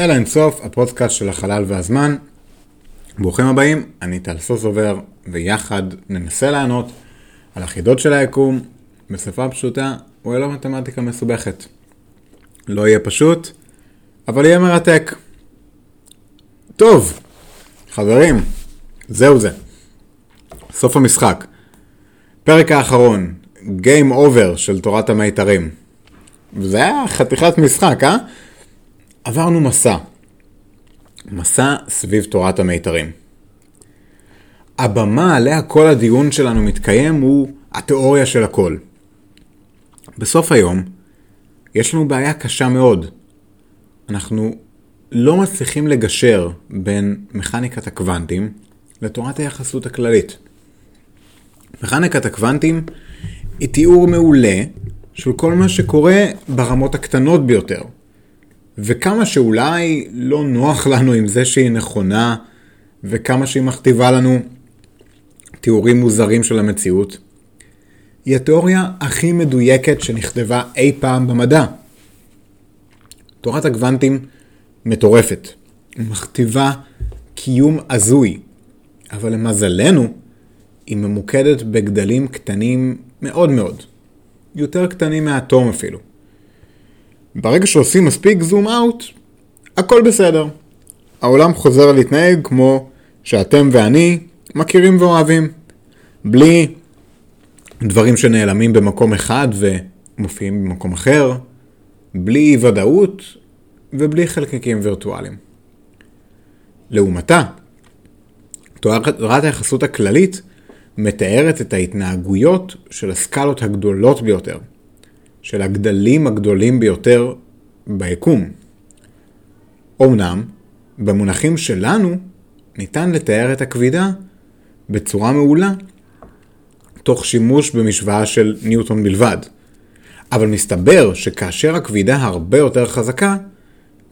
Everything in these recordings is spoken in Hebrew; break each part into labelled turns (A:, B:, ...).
A: אל אינסוף, הפודקאסט של החלל והזמן. ברוכים הבאים, אני טל סוסובר, ויחד ננסה לענות על החידות של היקום בשפה פשוטה וללא מתמטיקה מסובכת. לא יהיה פשוט, אבל יהיה מרתק. טוב, חברים, זהו זה. סוף המשחק. פרק האחרון, Game Over של תורת המיתרים. זה היה חתיכת משחק, אה? עברנו מסע. מסע סביב תורת המיתרים. הבמה עליה כל הדיון שלנו מתקיים הוא התיאוריה של הכל. בסוף היום, יש לנו בעיה קשה מאוד. אנחנו לא מצליחים לגשר בין מכניקת הקוונטים לתורת היחסות הכללית. מכניקת הקוונטים היא תיאור מעולה של כל מה שקורה ברמות הקטנות ביותר. וכמה שאולי לא נוח לנו עם זה שהיא נכונה, וכמה שהיא מכתיבה לנו תיאורים מוזרים של המציאות, היא התיאוריה הכי מדויקת שנכתבה אי פעם במדע. תורת הגוונטים מטורפת, מכתיבה קיום הזוי, אבל למזלנו, היא ממוקדת בגדלים קטנים מאוד מאוד, יותר קטנים מהאטום אפילו. ברגע שעושים מספיק זום אאוט, הכל בסדר. העולם חוזר להתנהג כמו שאתם ואני מכירים ואוהבים. בלי דברים שנעלמים במקום אחד ומופיעים במקום אחר, בלי ודאות ובלי חלקיקים וירטואליים. לעומתה, תורת היחסות הכללית מתארת את ההתנהגויות של הסקלות הגדולות ביותר, של הגדלים הגדולים ביותר ביקום. אמנם, במונחים שלנו ניתן לתאר את הכבידה בצורה מעולה, תוך שימוש במשוואה של ניוטון בלבד. אבל מסתבר שכאשר הכבידה הרבה יותר חזקה,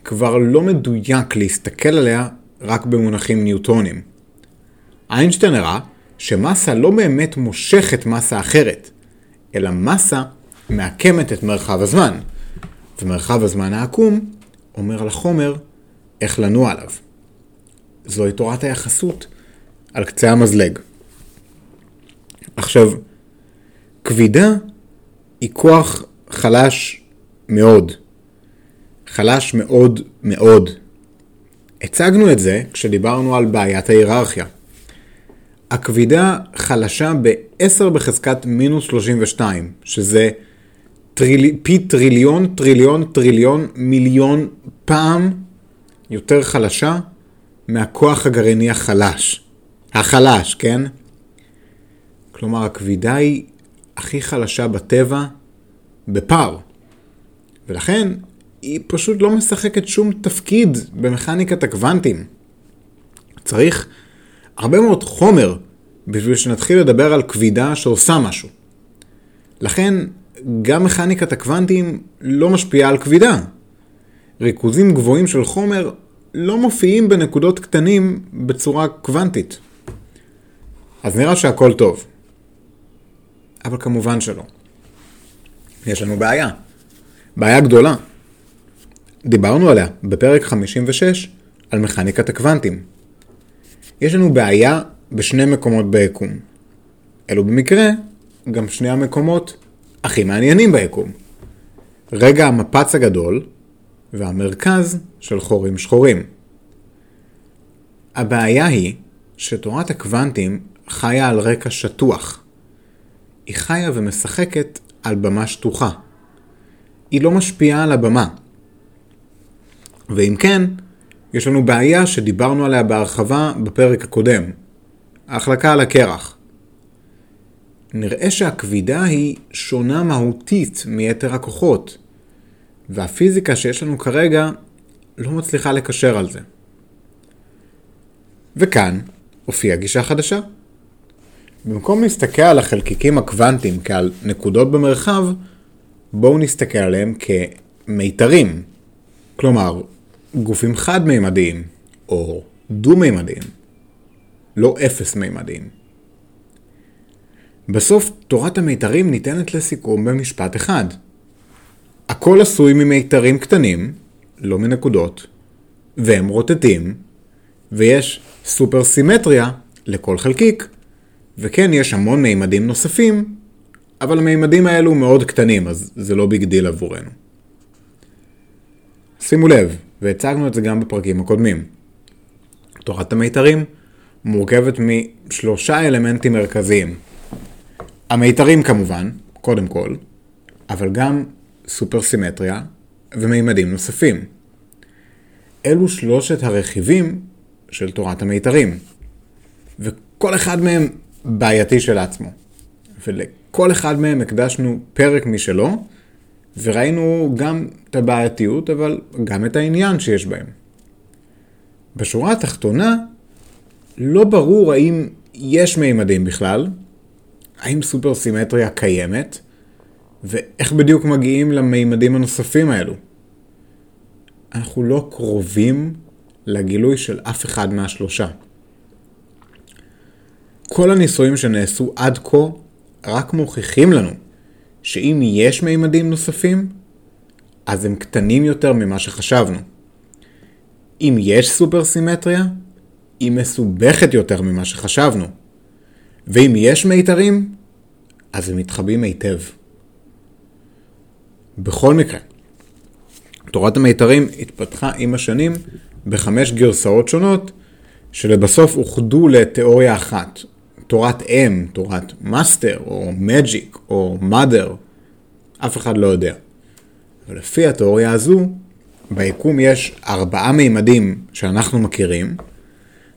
A: כבר לא מדויק להסתכל עליה רק במונחים ניוטונים. איינשטיין הראה שמסה לא באמת מושכת מסה אחרת, אלא מסה מעקמת את מרחב הזמן, ומרחב הזמן העקום אומר לחומר איך לנוע עליו. זוהי תורת היחסות על קצה המזלג. עכשיו, כבידה היא כוח חלש מאוד. חלש מאוד מאוד. הצגנו את זה כשדיברנו על בעיית ההיררכיה. הכבידה חלשה ב-10 בחזקת מינוס 32, שזה טריל... פי טריליון, טריליון, טריליון, מיליון פעם יותר חלשה מהכוח הגרעיני החלש. החלש, כן? כלומר, הכבידה היא הכי חלשה בטבע בפער. ולכן, היא פשוט לא משחקת שום תפקיד במכניקת הקוונטים. צריך הרבה מאוד חומר בשביל שנתחיל לדבר על כבידה שעושה משהו. לכן, גם מכניקת הקוונטים לא משפיעה על כבידה. ריכוזים גבוהים של חומר לא מופיעים בנקודות קטנים בצורה קוונטית. אז נראה שהכל טוב. אבל כמובן שלא. יש לנו בעיה. בעיה גדולה. דיברנו עליה בפרק 56 על מכניקת הקוונטים. יש לנו בעיה בשני מקומות ביקום. אלו במקרה גם שני המקומות הכי מעניינים ביקום. רגע המפץ הגדול והמרכז של חורים שחורים. הבעיה היא שתורת הקוונטים חיה על רקע שטוח. היא חיה ומשחקת על במה שטוחה. היא לא משפיעה על הבמה. ואם כן, יש לנו בעיה שדיברנו עליה בהרחבה בפרק הקודם. ההחלקה על הקרח. נראה שהכבידה היא שונה מהותית מיתר הכוחות, והפיזיקה שיש לנו כרגע לא מצליחה לקשר על זה. וכאן הופיעה גישה חדשה. במקום להסתכל על החלקיקים הקוונטיים כעל נקודות במרחב, בואו נסתכל עליהם כמיתרים. כלומר, גופים חד-מימדיים, או דו-מימדיים, לא אפס-מימדיים. בסוף, תורת המיתרים ניתנת לסיכום במשפט אחד. הכל עשוי ממיתרים קטנים, לא מנקודות, והם רוטטים, ויש סופר סימטריה לכל חלקיק, וכן, יש המון מימדים נוספים, אבל המימדים האלו מאוד קטנים, אז זה לא big deal עבורנו. שימו לב, והצגנו את זה גם בפרקים הקודמים. תורת המיתרים מורכבת משלושה אלמנטים מרכזיים. המיתרים כמובן, קודם כל, אבל גם סופרסימטריה ומימדים נוספים. אלו שלושת הרכיבים של תורת המיתרים, וכל אחד מהם בעייתי של עצמו. ולכל אחד מהם הקדשנו פרק משלו, וראינו גם את הבעייתיות, אבל גם את העניין שיש בהם. בשורה התחתונה, לא ברור האם יש מימדים בכלל, האם סופרסימטריה קיימת, ואיך בדיוק מגיעים למימדים הנוספים האלו. אנחנו לא קרובים לגילוי של אף אחד מהשלושה. כל הניסויים שנעשו עד כה רק מוכיחים לנו שאם יש מימדים נוספים, אז הם קטנים יותר ממה שחשבנו. אם יש סופרסימטריה, היא מסובכת יותר ממה שחשבנו. ואם יש מיתרים, אז הם מתחבאים היטב. בכל מקרה, תורת המיתרים התפתחה עם השנים בחמש גרסאות שונות, שלבסוף אוחדו לתיאוריה אחת. תורת M, תורת master, או magic, או mother, אף אחד לא יודע. אבל לפי התיאוריה הזו, ביקום יש ארבעה מימדים שאנחנו מכירים,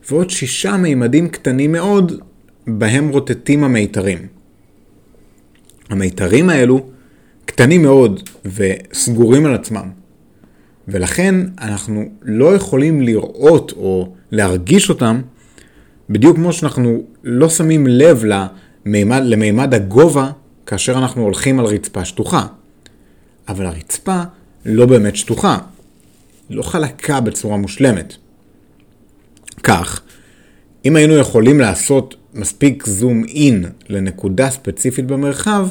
A: ועוד שישה מימדים קטנים מאוד, בהם רוטטים המיתרים. המיתרים האלו קטנים מאוד וסגורים על עצמם, ולכן אנחנו לא יכולים לראות או להרגיש אותם בדיוק כמו שאנחנו לא שמים לב למימד, למימד הגובה כאשר אנחנו הולכים על רצפה שטוחה. אבל הרצפה לא באמת שטוחה, לא חלקה בצורה מושלמת. כך, אם היינו יכולים לעשות מספיק זום אין לנקודה ספציפית במרחב,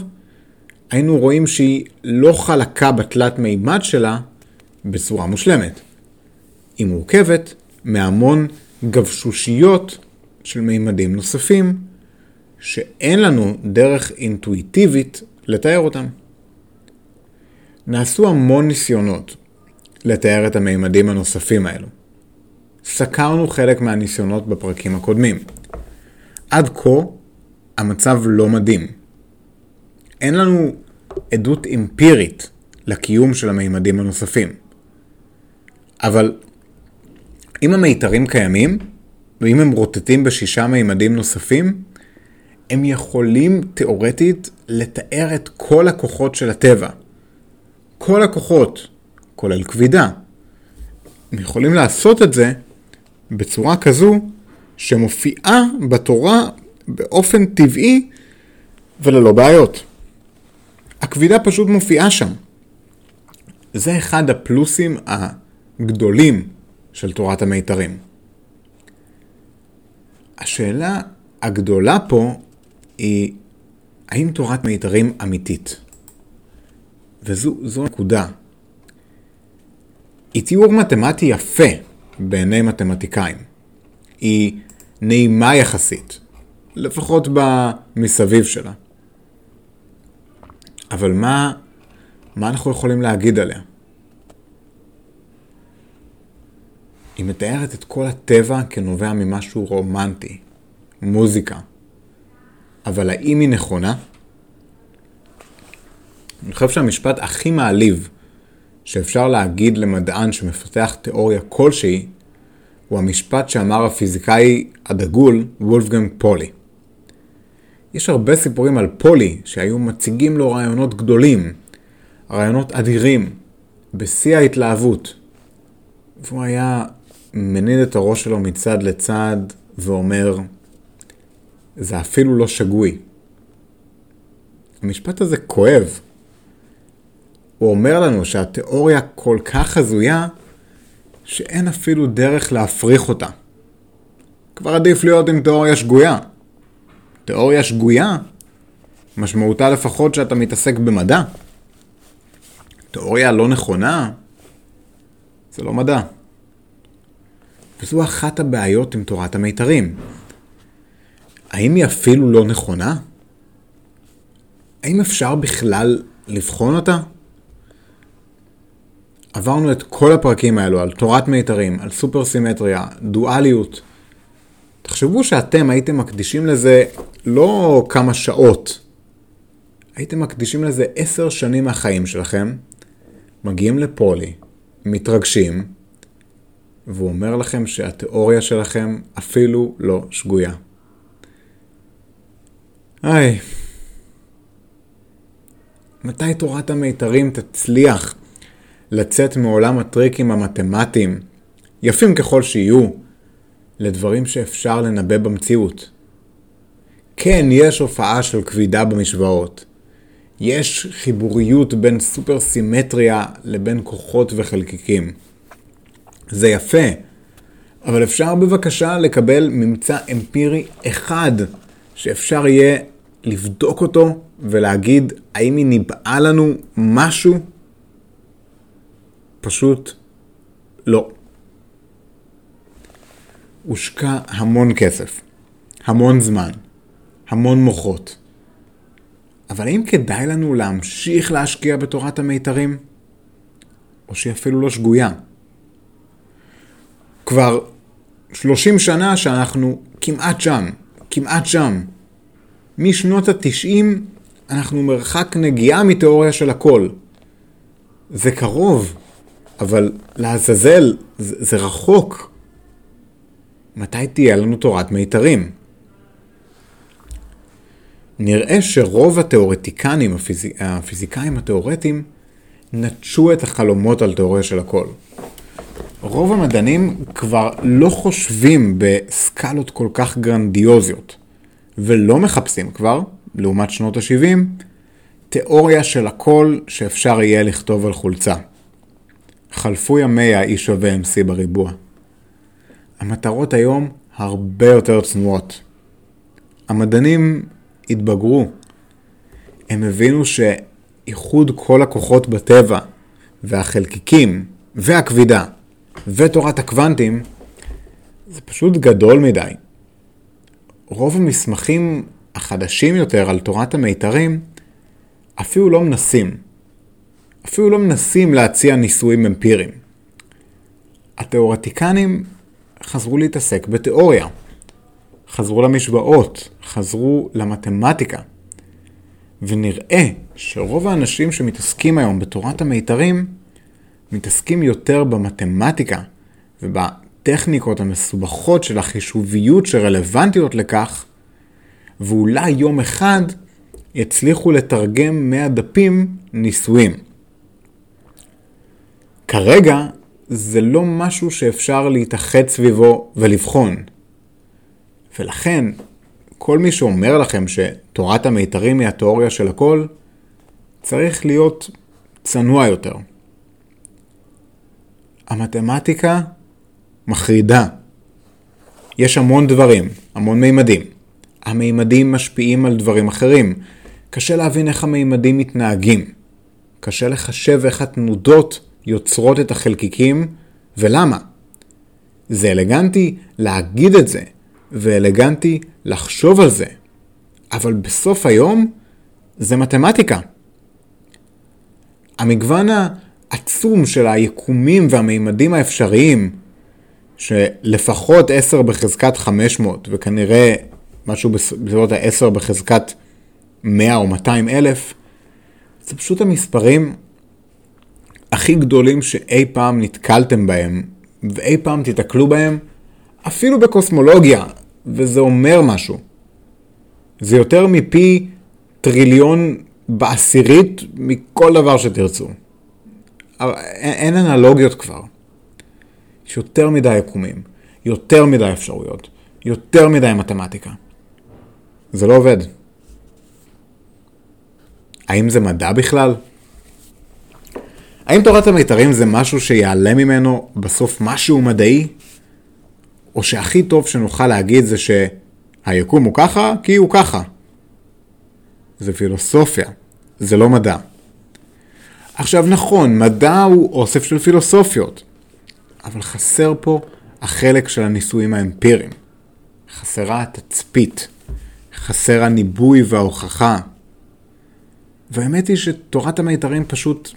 A: היינו רואים שהיא לא חלקה בתלת מימד שלה בצורה מושלמת. היא מורכבת מהמון גבשושיות של מימדים נוספים, שאין לנו דרך אינטואיטיבית לתאר אותם. נעשו המון ניסיונות לתאר את המימדים הנוספים האלו. סקרנו חלק מהניסיונות בפרקים הקודמים. עד כה, המצב לא מדהים. אין לנו עדות אמפירית לקיום של המימדים הנוספים. אבל אם המיתרים קיימים, ואם הם רוטטים בשישה מימדים נוספים, הם יכולים תאורטית לתאר את כל הכוחות של הטבע. כל הכוחות, כולל כבידה. הם יכולים לעשות את זה בצורה כזו שמופיעה בתורה באופן טבעי וללא בעיות. הכבידה פשוט מופיעה שם. זה אחד הפלוסים הגדולים של תורת המיתרים. השאלה הגדולה פה היא האם תורת מיתרים אמיתית? וזו נקודה. היא תיאור מתמטי יפה בעיני מתמטיקאים. היא נעימה יחסית, לפחות במסביב שלה. אבל מה, מה אנחנו יכולים להגיד עליה? היא מתארת את כל הטבע כנובע ממשהו רומנטי, מוזיקה. אבל האם היא נכונה? אני חושב שהמשפט הכי מעליב שאפשר להגיד למדען שמפתח תיאוריה כלשהי, הוא המשפט שאמר הפיזיקאי הדגול וולפגנג פולי. יש הרבה סיפורים על פולי שהיו מציגים לו רעיונות גדולים, רעיונות אדירים, בשיא ההתלהבות. והוא היה מניד את הראש שלו מצד לצד ואומר, זה אפילו לא שגוי. המשפט הזה כואב. הוא אומר לנו שהתיאוריה כל כך הזויה, שאין אפילו דרך להפריך אותה. כבר עדיף להיות עם תיאוריה שגויה. תיאוריה שגויה, משמעותה לפחות שאתה מתעסק במדע. תיאוריה לא נכונה, זה לא מדע. וזו אחת הבעיות עם תורת המיתרים. האם היא אפילו לא נכונה? האם אפשר בכלל לבחון אותה? עברנו את כל הפרקים האלו על תורת מיתרים, על סופר סימטריה, דואליות. תחשבו שאתם הייתם מקדישים לזה לא כמה שעות, הייתם מקדישים לזה עשר שנים מהחיים שלכם, מגיעים לפולי, מתרגשים, והוא אומר לכם שהתיאוריה שלכם אפילו לא שגויה. היי, מתי תורת המיתרים תצליח לצאת מעולם הטריקים המתמטיים, יפים ככל שיהיו, לדברים שאפשר לנבא במציאות? כן, יש הופעה של כבידה במשוואות. יש חיבוריות בין סופר סימטריה לבין כוחות וחלקיקים. זה יפה, אבל אפשר בבקשה לקבל ממצא אמפירי אחד שאפשר יהיה לבדוק אותו ולהגיד האם היא ניבאה לנו משהו? פשוט לא. הושקע המון כסף, המון זמן, המון מוחות. אבל האם כדאי לנו להמשיך להשקיע בתורת המיתרים? או שהיא אפילו לא שגויה? כבר 30 שנה שאנחנו כמעט שם, כמעט שם. משנות התשעים אנחנו מרחק נגיעה מתיאוריה של הכל. זה קרוב, אבל לעזאזל זה, זה רחוק. מתי תהיה לנו תורת מיתרים? נראה שרוב התיאורטיקנים, הפיזיק... הפיזיקאים התיאורטיים, נטשו את החלומות על תיאוריה של הכל. רוב המדענים כבר לא חושבים בסקלות כל כך גרנדיוזיות, ולא מחפשים כבר, לעומת שנות ה-70, תיאוריה של הכל שאפשר יהיה לכתוב על חולצה. חלפו ימי ה-E שווה MC בריבוע. המטרות היום הרבה יותר צנועות. המדענים התבגרו. הם הבינו שאיחוד כל הכוחות בטבע, והחלקיקים, והכבידה, ותורת הקוונטים, זה פשוט גדול מדי. רוב המסמכים החדשים יותר על תורת המיתרים אפילו לא מנסים. אפילו לא מנסים להציע ניסויים אמפיריים. התיאורטיקנים חזרו להתעסק בתיאוריה. חזרו למשוואות, חזרו למתמטיקה. ונראה שרוב האנשים שמתעסקים היום בתורת המיתרים, מתעסקים יותר במתמטיקה ובטכניקות המסובכות של החישוביות שרלוונטיות לכך, ואולי יום אחד יצליחו לתרגם מהדפים ניסויים. כרגע זה לא משהו שאפשר להתאחד סביבו ולבחון. ולכן, כל מי שאומר לכם שתורת המיתרים היא התיאוריה של הכל, צריך להיות צנוע יותר. המתמטיקה מחרידה. יש המון דברים, המון מימדים. המימדים משפיעים על דברים אחרים. קשה להבין איך המימדים מתנהגים. קשה לחשב איך התנודות יוצרות את החלקיקים ולמה. זה אלגנטי להגיד את זה, ואלגנטי לחשוב על זה. אבל בסוף היום זה מתמטיקה. המגוון העצום של היקומים והמימדים האפשריים, שלפחות 10 בחזקת 500 וכנראה משהו בסביבות ה-10 בחזקת 100 או 200 אלף, זה פשוט המספרים הכי גדולים שאי פעם נתקלתם בהם, ואי פעם תיתקלו בהם, אפילו בקוסמולוגיה, וזה אומר משהו. זה יותר מפי טריליון בעשירית מכל דבר שתרצו. אין אנלוגיות כבר. יש יותר מדי יקומים, יותר מדי אפשרויות, יותר מדי מתמטיקה. זה לא עובד. האם זה מדע בכלל? האם תורת המיתרים זה משהו שיעלה ממנו בסוף משהו מדעי? או שהכי טוב שנוכל להגיד זה שהיקום הוא ככה כי הוא ככה. זה פילוסופיה, זה לא מדע. עכשיו נכון, מדע הוא אוסף של פילוסופיות, אבל חסר פה החלק של הניסויים האמפיריים. חסרה התצפית, חסר הניבוי וההוכחה. והאמת היא שתורת המיתרים פשוט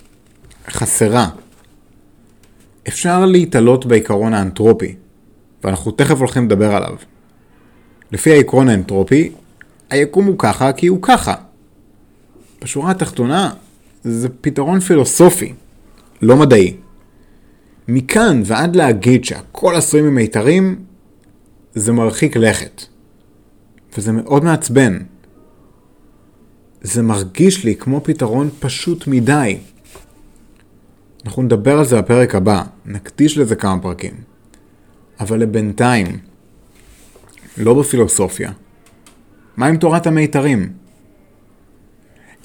A: חסרה. אפשר להתעלות בעיקרון האנטרופי, ואנחנו תכף הולכים לדבר עליו. לפי העקרון האנטרופי, היקום הוא ככה כי הוא ככה. בשורה התחתונה, זה פתרון פילוסופי, לא מדעי. מכאן ועד להגיד שהכל עשוי ממיתרים, זה מרחיק לכת. וזה מאוד מעצבן. זה מרגיש לי כמו פתרון פשוט מדי. אנחנו נדבר על זה בפרק הבא, נקדיש לזה כמה פרקים. אבל לבינתיים, לא בפילוסופיה. מה עם תורת המיתרים?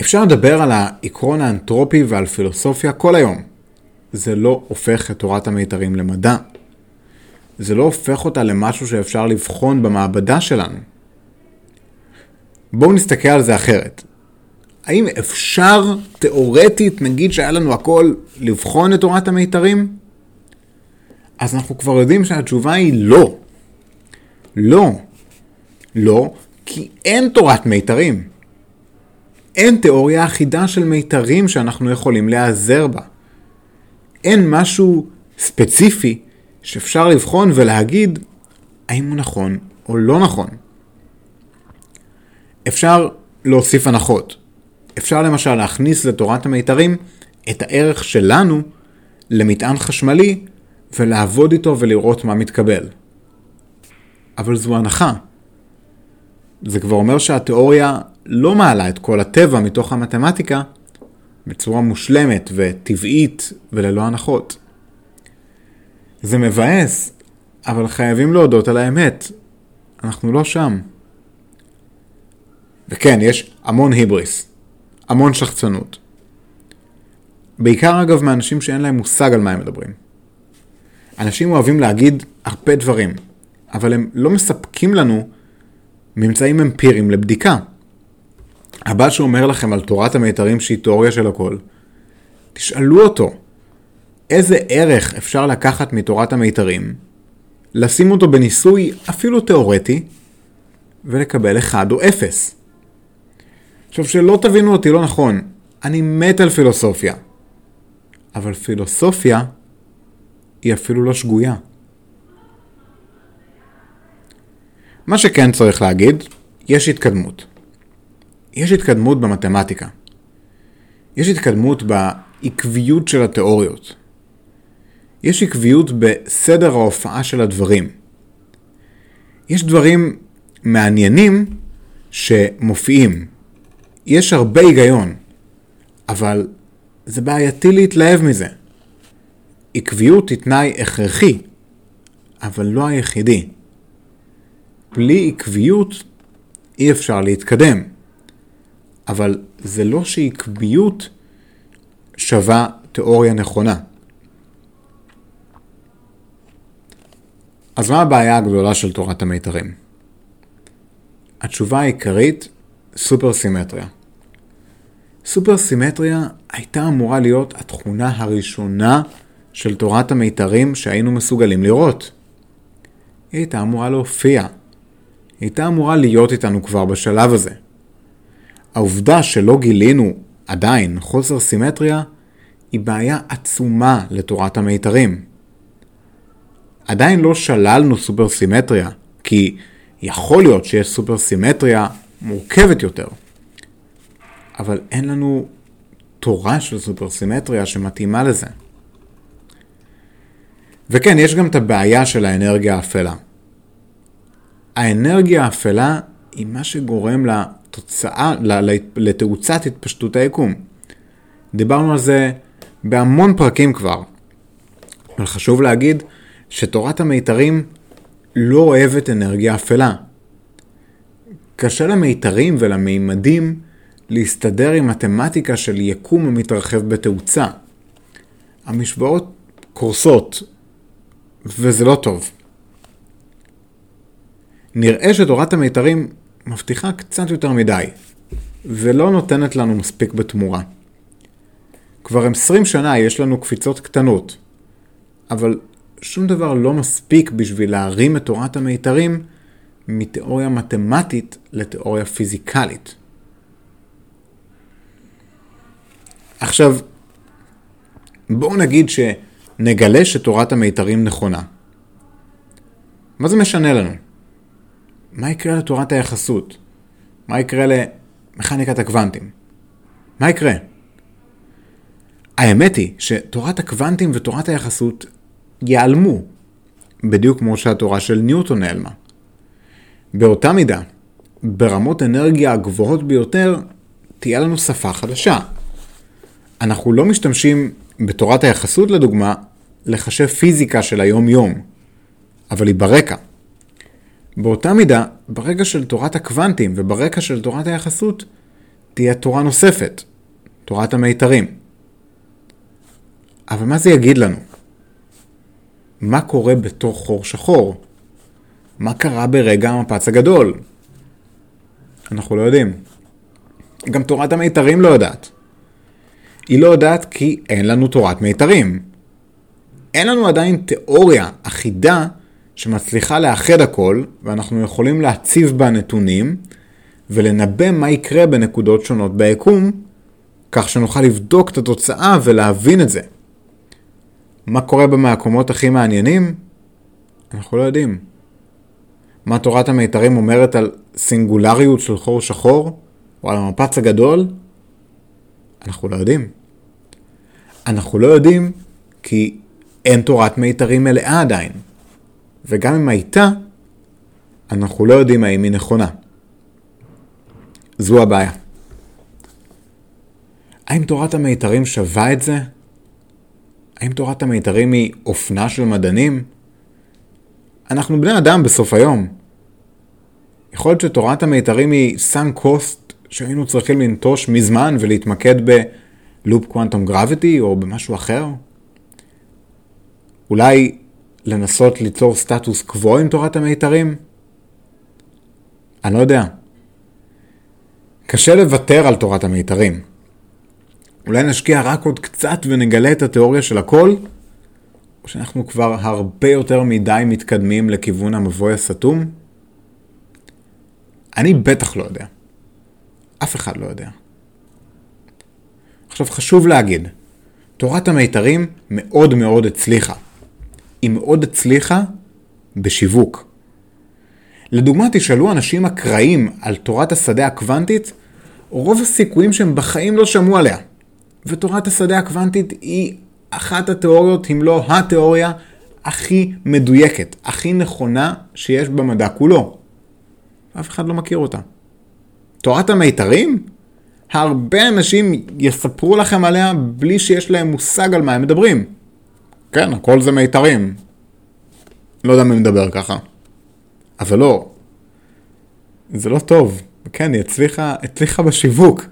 A: אפשר לדבר על העקרון האנתרופי ועל פילוסופיה כל היום. זה לא הופך את תורת המיתרים למדע. זה לא הופך אותה למשהו שאפשר לבחון במעבדה שלנו. בואו נסתכל על זה אחרת. האם אפשר, תאורטית, נגיד שהיה לנו הכל, לבחון את תורת המיתרים? אז אנחנו כבר יודעים שהתשובה היא לא. לא. לא, כי אין תורת מיתרים. אין תיאוריה אחידה של מיתרים שאנחנו יכולים להיעזר בה. אין משהו ספציפי שאפשר לבחון ולהגיד האם הוא נכון או לא נכון. אפשר להוסיף הנחות. אפשר למשל להכניס לתורת המיתרים את הערך שלנו למטען חשמלי ולעבוד איתו ולראות מה מתקבל. אבל זו הנחה. זה כבר אומר שהתיאוריה לא מעלה את כל הטבע מתוך המתמטיקה בצורה מושלמת וטבעית וללא הנחות. זה מבאס, אבל חייבים להודות על האמת. אנחנו לא שם. וכן, יש המון היבריס, המון שחצנות. בעיקר אגב מאנשים שאין להם מושג על מה הם מדברים. אנשים אוהבים להגיד הרבה דברים, אבל הם לא מספקים לנו ממצאים אמפיריים לבדיקה. הבא שאומר לכם על תורת המיתרים שהיא תיאוריה של הכל, תשאלו אותו, איזה ערך אפשר לקחת מתורת המיתרים, לשים אותו בניסוי אפילו תיאורטי, ולקבל 1 או 0. עכשיו, שלא תבינו אותי לא נכון, אני מת על פילוסופיה. אבל פילוסופיה היא אפילו לא שגויה. מה שכן צריך להגיד, יש התקדמות. יש התקדמות במתמטיקה. יש התקדמות בעקביות של התיאוריות. יש עקביות בסדר ההופעה של הדברים. יש דברים מעניינים שמופיעים. יש הרבה היגיון, אבל זה בעייתי להתלהב מזה. עקביות היא תנאי הכרחי, אבל לא היחידי. בלי עקביות אי אפשר להתקדם. אבל זה לא שעקביות שווה תיאוריה נכונה. אז מה הבעיה הגדולה של תורת המיתרים? התשובה העיקרית, סופרסימטריה. סופרסימטריה הייתה אמורה להיות התכונה הראשונה של תורת המיתרים שהיינו מסוגלים לראות. היא הייתה אמורה להופיע. היא הייתה אמורה להיות איתנו כבר בשלב הזה. העובדה שלא גילינו עדיין חוסר סימטריה היא בעיה עצומה לתורת המיתרים. עדיין לא שללנו סופרסימטריה, כי יכול להיות שיש סופרסימטריה מורכבת יותר. אבל אין לנו תורה של סופרסימטריה שמתאימה לזה. וכן, יש גם את הבעיה של האנרגיה האפלה. האנרגיה האפלה היא מה שגורם לתוצאה, לתאוצת התפשטות היקום. דיברנו על זה בהמון פרקים כבר. אבל חשוב להגיד שתורת המיתרים לא אוהבת אנרגיה אפלה. קשה למיתרים ולמימדים להסתדר עם מתמטיקה של יקום המתרחב בתאוצה. המשוואות קורסות, וזה לא טוב. נראה שתורת המיתרים מבטיחה קצת יותר מדי, ולא נותנת לנו מספיק בתמורה. כבר 20 שנה יש לנו קפיצות קטנות, אבל שום דבר לא מספיק בשביל להרים את תורת המיתרים מתיאוריה מתמטית לתיאוריה פיזיקלית. עכשיו, בואו נגיד שנגלה שתורת המיתרים נכונה. מה זה משנה לנו? מה יקרה לתורת היחסות? מה יקרה למכניקת הקוונטים? מה יקרה? האמת היא שתורת הקוונטים ותורת היחסות ייעלמו, בדיוק כמו שהתורה של ניוטון נעלמה. באותה מידה, ברמות אנרגיה הגבוהות ביותר, תהיה לנו שפה חדשה. אנחנו לא משתמשים בתורת היחסות לדוגמה, לחשב פיזיקה של היום-יום, אבל היא ברקע. באותה מידה, ברקע של תורת הקוונטים וברקע של תורת היחסות, תהיה תורה נוספת, תורת המיתרים. אבל מה זה יגיד לנו? מה קורה בתוך חור שחור? מה קרה ברגע המפץ הגדול? אנחנו לא יודעים. גם תורת המיתרים לא יודעת. היא לא יודעת כי אין לנו תורת מיתרים. אין לנו עדיין תיאוריה אחידה שמצליחה לאחד הכל, ואנחנו יכולים להציב בה נתונים ולנבא מה יקרה בנקודות שונות ביקום, כך שנוכל לבדוק את התוצאה ולהבין את זה. מה קורה במקומות הכי מעניינים? אנחנו לא יודעים. מה תורת המיתרים אומרת על סינגולריות של חור שחור, או על המפץ הגדול? אנחנו לא יודעים. אנחנו לא יודעים כי אין תורת מיתרים מלאה עדיין. וגם אם הייתה, אנחנו לא יודעים האם היא נכונה. זו הבעיה. האם תורת המיתרים שווה את זה? האם תורת המיתרים היא אופנה של מדענים? אנחנו בני אדם בסוף היום. יכול להיות שתורת המיתרים היא סאן קוסט שהיינו צריכים לנטוש מזמן ולהתמקד בלופ קוונטום גרביטי או במשהו אחר? אולי לנסות ליצור סטטוס קוו עם תורת המיתרים? אני לא יודע. קשה לוותר על תורת המיתרים. אולי נשקיע רק עוד קצת ונגלה את התיאוריה של הכל? או שאנחנו כבר הרבה יותר מדי מתקדמים לכיוון המבוי הסתום? אני בטח לא יודע. אף אחד לא יודע. עכשיו חשוב להגיד, תורת המיתרים מאוד מאוד הצליחה. היא מאוד הצליחה בשיווק. לדוגמה, תשאלו אנשים אקראיים על תורת השדה הקוונטית, רוב הסיכויים שהם בחיים לא שמעו עליה. ותורת השדה הקוונטית היא אחת התיאוריות, אם לא התיאוריה, הכי מדויקת, הכי נכונה שיש במדע כולו. אף אחד לא מכיר אותה. תורת המיתרים? הרבה אנשים יספרו לכם עליה בלי שיש להם מושג על מה הם מדברים. כן, הכל זה מיתרים. לא יודע מי מדבר ככה. אבל לא. זה לא טוב. כן, היא הצליחה, הצליחה בשיווק,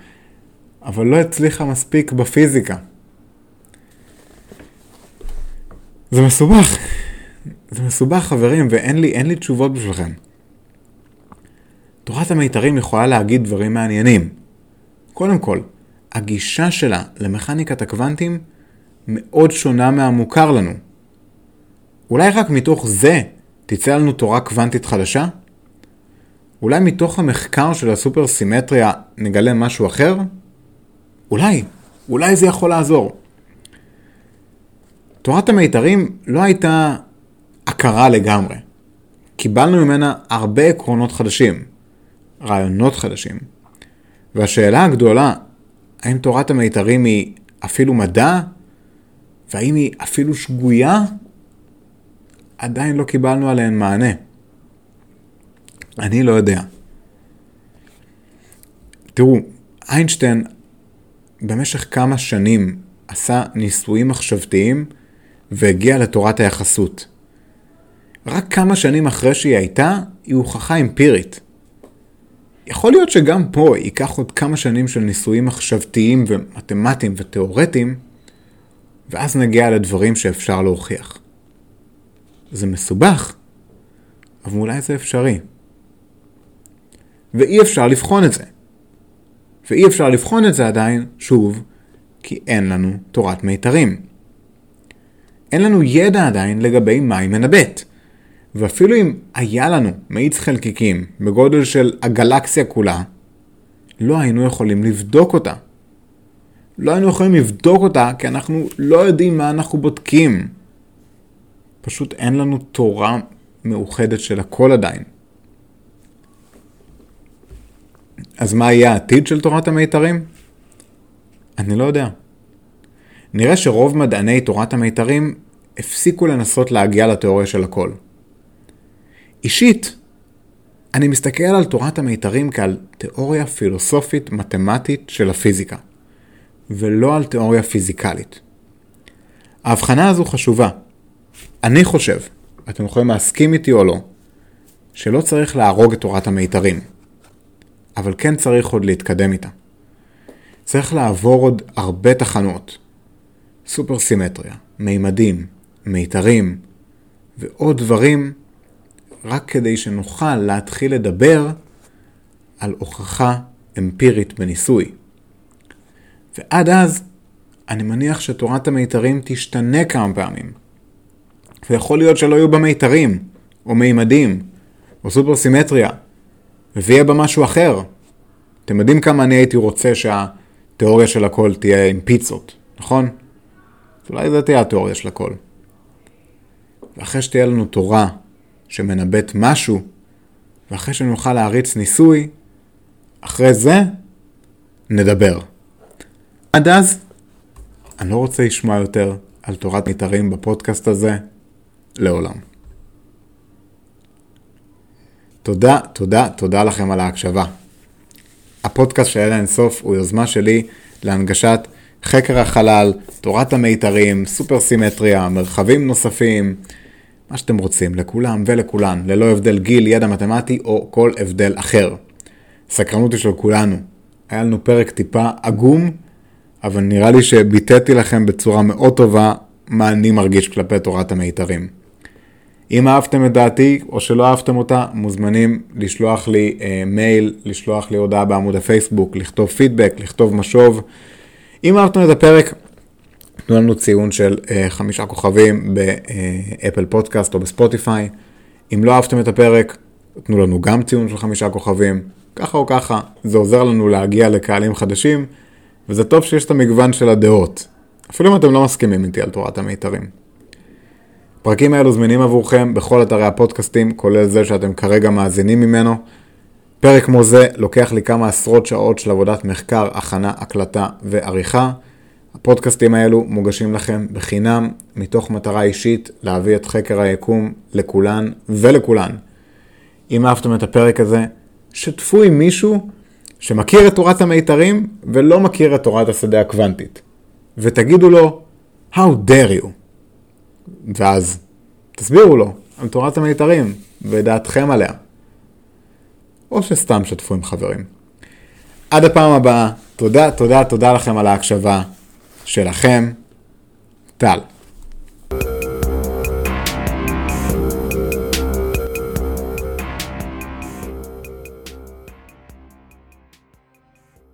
A: אבל לא הצליחה מספיק בפיזיקה. זה מסובך. זה מסובך, חברים, ואין לי, לי תשובות בשבילכם. תורת המיתרים יכולה להגיד דברים מעניינים. קודם כל, הגישה שלה למכניקת הקוונטים מאוד שונה מהמוכר לנו. אולי רק מתוך זה תצא לנו תורה קוונטית חדשה? אולי מתוך המחקר של הסופר סימטריה נגלה משהו אחר? אולי, אולי זה יכול לעזור. תורת המיתרים לא הייתה הכרה לגמרי. קיבלנו ממנה הרבה עקרונות חדשים, רעיונות חדשים. והשאלה הגדולה, האם תורת המיתרים היא אפילו מדע והאם היא אפילו שגויה? עדיין לא קיבלנו עליהן מענה. אני לא יודע. תראו, איינשטיין במשך כמה שנים עשה ניסויים מחשבתיים והגיע לתורת היחסות. רק כמה שנים אחרי שהיא הייתה, היא הוכחה אמפירית. יכול להיות שגם פה ייקח עוד כמה שנים של ניסויים מחשבתיים ומתמטיים ותיאורטיים, ואז נגיע לדברים שאפשר להוכיח. זה מסובך, אבל אולי זה אפשרי. ואי אפשר לבחון את זה. ואי אפשר לבחון את זה עדיין, שוב, כי אין לנו תורת מיתרים. אין לנו ידע עדיין לגבי מה היא מנבאת. ואפילו אם היה לנו מאיץ חלקיקים בגודל של הגלקסיה כולה, לא היינו יכולים לבדוק אותה. לא היינו יכולים לבדוק אותה כי אנחנו לא יודעים מה אנחנו בודקים. פשוט אין לנו תורה מאוחדת של הכל עדיין. אז מה יהיה העתיד של תורת המיתרים? אני לא יודע. נראה שרוב מדעני תורת המיתרים הפסיקו לנסות להגיע לתיאוריה של הכל. אישית, אני מסתכל על תורת המיתרים כעל תיאוריה פילוסופית מתמטית של הפיזיקה, ולא על תיאוריה פיזיקלית. ההבחנה הזו חשובה. אני חושב, אתם יכולים להסכים איתי או לא, שלא צריך להרוג את תורת המיתרים, אבל כן צריך עוד להתקדם איתה. צריך לעבור עוד הרבה תחנות. סופר סימטריה, מימדים, מיתרים ועוד דברים רק כדי שנוכל להתחיל לדבר על הוכחה אמפירית בניסוי. ועד אז, אני מניח שתורת המיתרים תשתנה כמה פעמים. ויכול להיות שלא יהיו בה מיתרים, או מימדים, או סופר סימטריה, ויהיה בה משהו אחר. אתם יודעים כמה אני הייתי רוצה שהתיאוריה של הכל תהיה עם פיצות, נכון? אולי זו תהיה התיאוריה של הכל. ואחרי שתהיה לנו תורה שמנבט משהו, ואחרי שנוכל להריץ ניסוי, אחרי זה נדבר. עד אז, אני לא רוצה לשמוע יותר על תורת מיתרים בפודקאסט הזה לעולם. תודה, תודה, תודה לכם על ההקשבה. הפודקאסט של אלה אינסוף הוא יוזמה שלי להנגשת חקר החלל, תורת המיתרים, סופר סימטריה, מרחבים נוספים, מה שאתם רוצים, לכולם ולכולן, ללא הבדל גיל, ידע מתמטי או כל הבדל אחר. סקרנות היא של כולנו. היה לנו פרק טיפה עגום, אבל נראה לי שביטאתי לכם בצורה מאוד טובה מה אני מרגיש כלפי תורת המיתרים. אם אהבתם את דעתי או שלא אהבתם אותה, מוזמנים לשלוח לי אה, מייל, לשלוח לי הודעה בעמוד הפייסבוק, לכתוב פידבק, לכתוב משוב. אם אהבתם את הפרק, תנו לנו ציון של uh, חמישה כוכבים באפל פודקאסט או בספוטיפיי. אם לא אהבתם את הפרק, תנו לנו גם ציון של חמישה כוכבים. ככה או ככה, זה עוזר לנו להגיע לקהלים חדשים, וזה טוב שיש את המגוון של הדעות. אפילו אם אתם לא מסכימים איתי על תורת המיתרים. הפרקים האלו זמינים עבורכם בכל אתרי הפודקאסטים, כולל זה שאתם כרגע מאזינים ממנו. פרק כמו זה לוקח לי כמה עשרות שעות של עבודת מחקר, הכנה, הקלטה ועריכה. הפודקאסטים האלו מוגשים לכם בחינם, מתוך מטרה אישית להביא את חקר היקום לכולן ולכולן. אם אהבתם את הפרק הזה, שתפו עם מישהו שמכיר את תורת המיתרים ולא מכיר את תורת השדה הקוונטית. ותגידו לו, How dare you? ואז תסבירו לו על תורת המיתרים ודעתכם עליה. או שסתם שתפו עם חברים. עד הפעם הבאה, תודה, תודה, תודה לכם על ההקשבה. שלכם, טל.